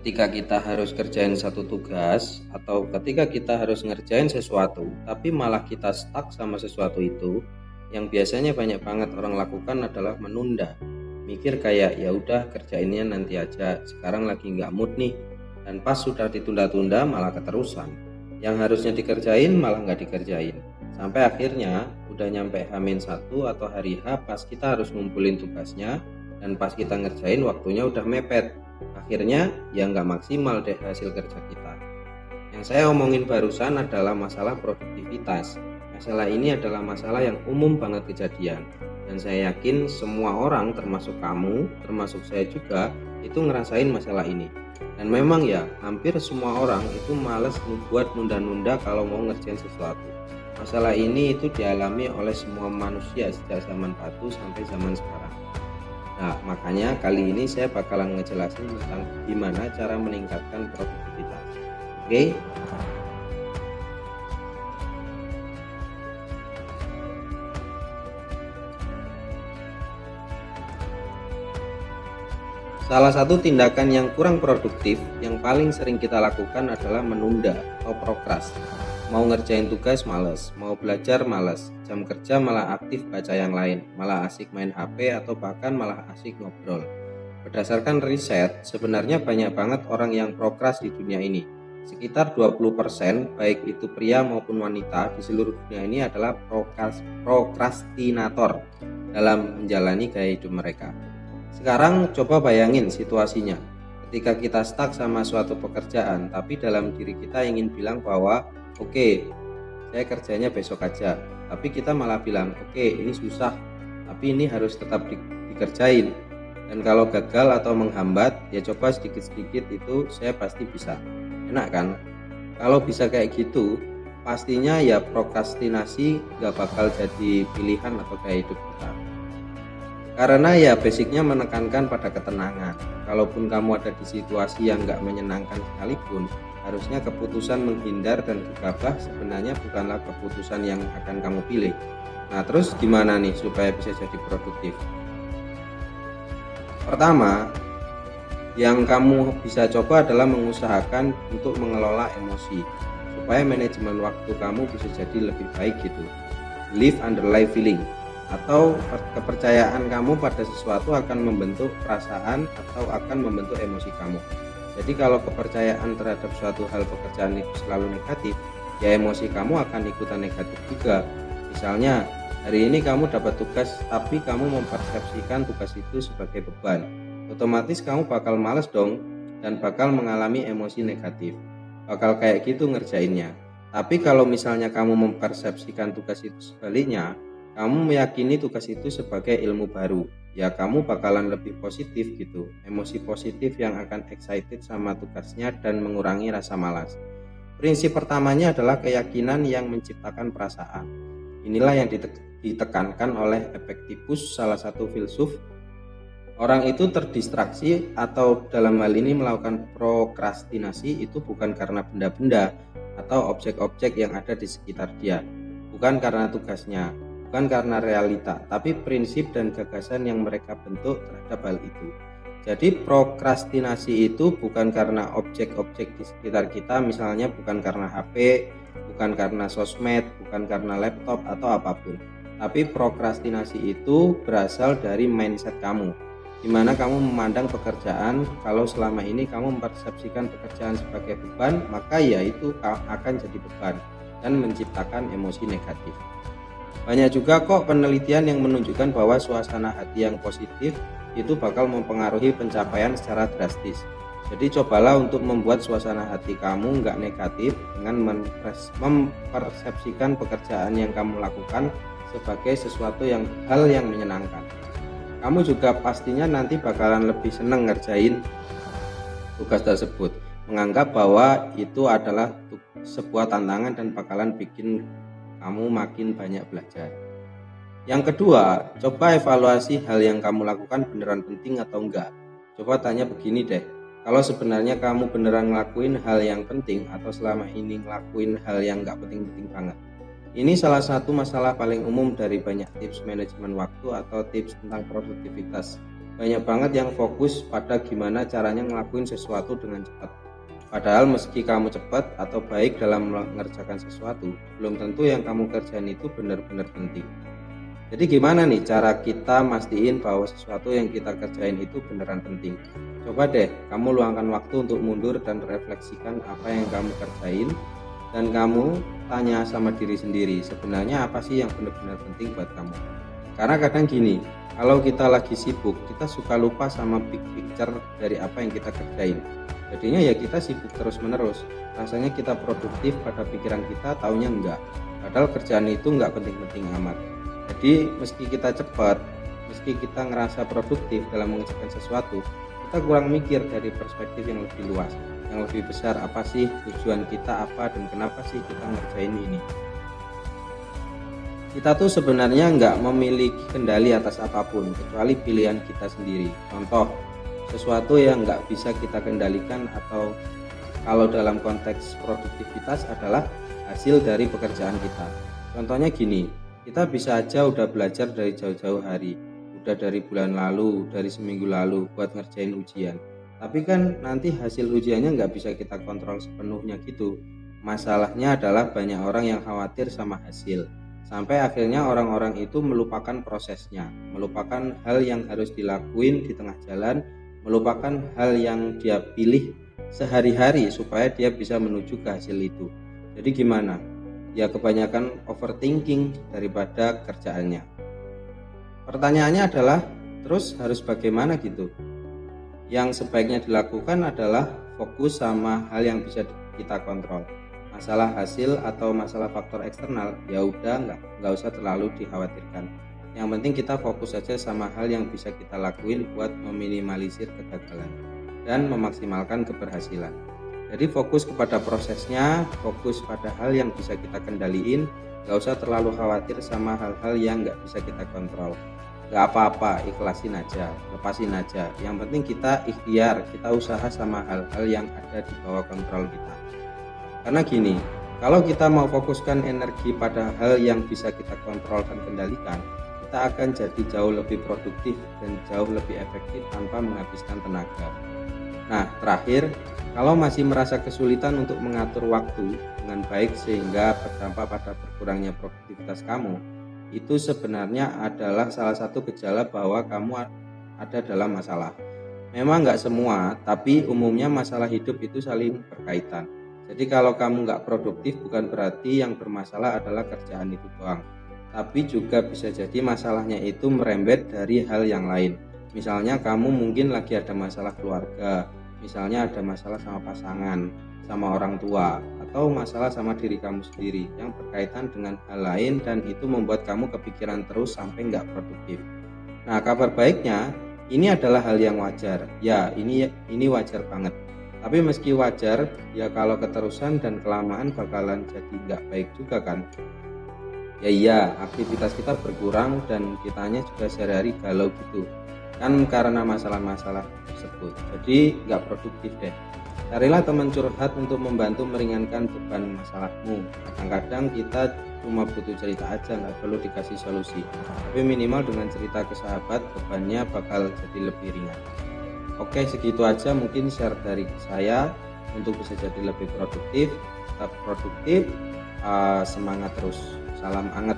ketika kita harus kerjain satu tugas atau ketika kita harus ngerjain sesuatu tapi malah kita stuck sama sesuatu itu yang biasanya banyak banget orang lakukan adalah menunda. Mikir kayak ya udah kerjainnya nanti aja. Sekarang lagi nggak mood nih. Dan pas sudah ditunda-tunda malah keterusan. Yang harusnya dikerjain malah nggak dikerjain. Sampai akhirnya udah nyampe hamin satu atau hari H pas kita harus ngumpulin tugasnya dan pas kita ngerjain waktunya udah mepet akhirnya ya nggak maksimal deh hasil kerja kita. Yang saya omongin barusan adalah masalah produktivitas. Masalah ini adalah masalah yang umum banget kejadian. Dan saya yakin semua orang termasuk kamu termasuk saya juga itu ngerasain masalah ini. Dan memang ya hampir semua orang itu males membuat nunda-nunda kalau mau ngerjain sesuatu. Masalah ini itu dialami oleh semua manusia sejak zaman batu sampai zaman sekarang Nah, makanya kali ini saya bakalan ngejelasin tentang gimana cara meningkatkan produktivitas. Oke? Salah satu tindakan yang kurang produktif yang paling sering kita lakukan adalah menunda atau prokras mau ngerjain tugas males, mau belajar males, jam kerja malah aktif baca yang lain, malah asik main HP atau bahkan malah asik ngobrol. Berdasarkan riset, sebenarnya banyak banget orang yang prokras di dunia ini. Sekitar 20% baik itu pria maupun wanita di seluruh dunia ini adalah prokras, prokrastinator dalam menjalani gaya hidup mereka. Sekarang coba bayangin situasinya. Ketika kita stuck sama suatu pekerjaan, tapi dalam diri kita ingin bilang bahwa oke okay, saya kerjanya besok aja. Tapi kita malah bilang oke okay, ini susah tapi ini harus tetap di, dikerjain. Dan kalau gagal atau menghambat ya coba sedikit-sedikit itu saya pasti bisa. Enak kan? Kalau bisa kayak gitu pastinya ya prokrastinasi gak bakal jadi pilihan atau gaya hidup kita. Karena ya basicnya menekankan pada ketenangan. Kalaupun kamu ada di situasi yang gak menyenangkan sekalipun harusnya keputusan menghindar dan gegabah sebenarnya bukanlah keputusan yang akan kamu pilih. Nah, terus gimana nih supaya bisa jadi produktif? Pertama, yang kamu bisa coba adalah mengusahakan untuk mengelola emosi supaya manajemen waktu kamu bisa jadi lebih baik gitu. Live underline feeling atau kepercayaan kamu pada sesuatu akan membentuk perasaan atau akan membentuk emosi kamu. Jadi kalau kepercayaan terhadap suatu hal pekerjaan itu selalu negatif, ya emosi kamu akan ikutan negatif juga. Misalnya, hari ini kamu dapat tugas tapi kamu mempersepsikan tugas itu sebagai beban. Otomatis kamu bakal males dong dan bakal mengalami emosi negatif. Bakal kayak gitu ngerjainnya. Tapi kalau misalnya kamu mempersepsikan tugas itu sebaliknya, kamu meyakini tugas itu sebagai ilmu baru. Ya kamu bakalan lebih positif gitu. Emosi positif yang akan excited sama tugasnya dan mengurangi rasa malas. Prinsip pertamanya adalah keyakinan yang menciptakan perasaan. Inilah yang ditekankan oleh Epictetus salah satu filsuf. Orang itu terdistraksi atau dalam hal ini melakukan prokrastinasi itu bukan karena benda-benda atau objek-objek yang ada di sekitar dia. Bukan karena tugasnya bukan karena realita, tapi prinsip dan gagasan yang mereka bentuk terhadap hal itu. Jadi prokrastinasi itu bukan karena objek-objek di sekitar kita, misalnya bukan karena HP, bukan karena sosmed, bukan karena laptop atau apa pun. Tapi prokrastinasi itu berasal dari mindset kamu, di mana kamu memandang pekerjaan kalau selama ini kamu mempersepsikan pekerjaan sebagai beban, maka ya itu akan jadi beban dan menciptakan emosi negatif. Banyak juga kok penelitian yang menunjukkan bahwa suasana hati yang positif itu bakal mempengaruhi pencapaian secara drastis. Jadi cobalah untuk membuat suasana hati kamu nggak negatif dengan mempersepsikan pekerjaan yang kamu lakukan sebagai sesuatu yang hal yang menyenangkan. Kamu juga pastinya nanti bakalan lebih senang ngerjain tugas tersebut, menganggap bahwa itu adalah sebuah tantangan dan bakalan bikin kamu makin banyak belajar. Yang kedua, coba evaluasi hal yang kamu lakukan beneran penting atau enggak. Coba tanya begini deh, kalau sebenarnya kamu beneran ngelakuin hal yang penting atau selama ini ngelakuin hal yang enggak penting-penting banget. Ini salah satu masalah paling umum dari banyak tips manajemen waktu atau tips tentang produktivitas. banyak banget yang fokus pada gimana caranya ngelakuin sesuatu dengan cepat padahal meski kamu cepat atau baik dalam mengerjakan sesuatu belum tentu yang kamu kerjain itu benar-benar penting. Jadi gimana nih cara kita mastiin bahwa sesuatu yang kita kerjain itu beneran penting? Coba deh kamu luangkan waktu untuk mundur dan refleksikan apa yang kamu kerjain. Dan kamu tanya sama diri sendiri sebenarnya apa sih yang benar-benar penting buat kamu karena kadang gini kalau kita lagi sibuk kita suka lupa sama big picture dari apa yang kita kerjain. Jadinya ya kita sibuk terus menerus rasanya kita produktif pada pikiran kita taunya enggak. Padahal kerjaan itu enggak penting-penting amat. Jadi meski kita cepat meski kita ngerasa produktif dalam mengerjakan sesuatu kita kurang mikir dari perspektif yang lebih luas. Yang lebih besar apa sih tujuan kita apa dan kenapa sih kita ngerjain ini kita tuh sebenarnya nggak memiliki kendali atas apa pun kecuali pilihan kita sendiri. Contoh sesuatu yang nggak bisa kita kendalikan atau kalau dalam konteks produktivitas adalah hasil dari pekerjaan kita. Contohnya gini kita bisa aja udah belajar dari jauh-jauh hari udah dari bulan lalu dari seminggu lalu buat ngerjain ujian. Tapi kan nanti hasil ujiannya nggak bisa kita kontrol sepenuhnya gitu. Masalahnya adalah banyak orang yang khawatir sama hasil sampai akhirnya orang-orang itu melupakan prosesnya, melupakan hal yang harus dilakuin di tengah jalan, melupakan hal yang dia pilih sehari-hari supaya dia bisa menuju ke hasil itu. Jadi gimana? Ya kebanyakan overthinking daripada kerjaannya. Pertanyaannya adalah, terus harus bagaimana gitu? Yang sebaiknya dilakukan adalah fokus sama hal yang bisa kita kontrol masalah hasil atau masalah faktor eksternal ya udah nggak nggak usah terlalu dikhawatirkan. Yang penting kita fokus saja sama hal yang bisa kita lakuin buat meminimalisir kegagalan dan memaksimalkan keberhasilan. Jadi fokus kepada prosesnya fokus pada hal yang bisa kita kendaliin nggak usah terlalu khawatir sama hal-hal yang nggak bisa kita kontrol. Nggak apa-apa ikhlasin aja lepasin aja. Yang penting kita ikhtiar kita usaha sama hal-hal yang ada di bawah kontrol kita karena gini, kalau kita mau fokuskan energi pada hal yang bisa kita kontrol dan kendalikan, kita akan jadi jauh lebih produktif dan jauh lebih efektif tanpa menghabiskan tenaga. Nah, terakhir, kalau masih merasa kesulitan untuk mengatur waktu dengan baik sehingga berdampak pada berkurangnya produktivitas kamu, itu sebenarnya adalah salah satu gejala bahwa kamu ada dalam masalah. Memang nggak semua, tapi umumnya masalah hidup itu saling berkaitan. Jadi kalau kamu nggak produktif bukan berarti yang bermasalah adalah kerjaan itu doang. Tapi juga bisa jadi masalahnya itu merembet dari hal yang lain. Misalnya kamu mungkin lagi ada masalah keluarga, misalnya ada masalah sama pasangan, sama orang tua, atau masalah sama diri kamu sendiri yang berkaitan dengan hal lain dan itu membuat kamu kepikiran terus sampai nggak produktif. Nah kabar baiknya ini adalah hal yang wajar. Ya ini ini wajar banget tapi meski wajar, ya kalau keterusan dan kelamaan bakalan jadi nggak baik juga kan. Ya iya, aktivitas kita berkurang dan kitanya juga sehari-hari galau gitu. Kan karena masalah-masalah tersebut. Jadi nggak produktif deh. Carilah teman curhat untuk membantu meringankan beban masalahmu. Kadang-kadang kita cuma butuh cerita aja, nggak perlu dikasih solusi. Tapi minimal dengan cerita ke sahabat, bebannya bakal jadi lebih ringan. Oke, segitu aja mungkin share dari saya untuk bisa jadi lebih produktif, tetap produktif, uh, semangat terus. Salam anget.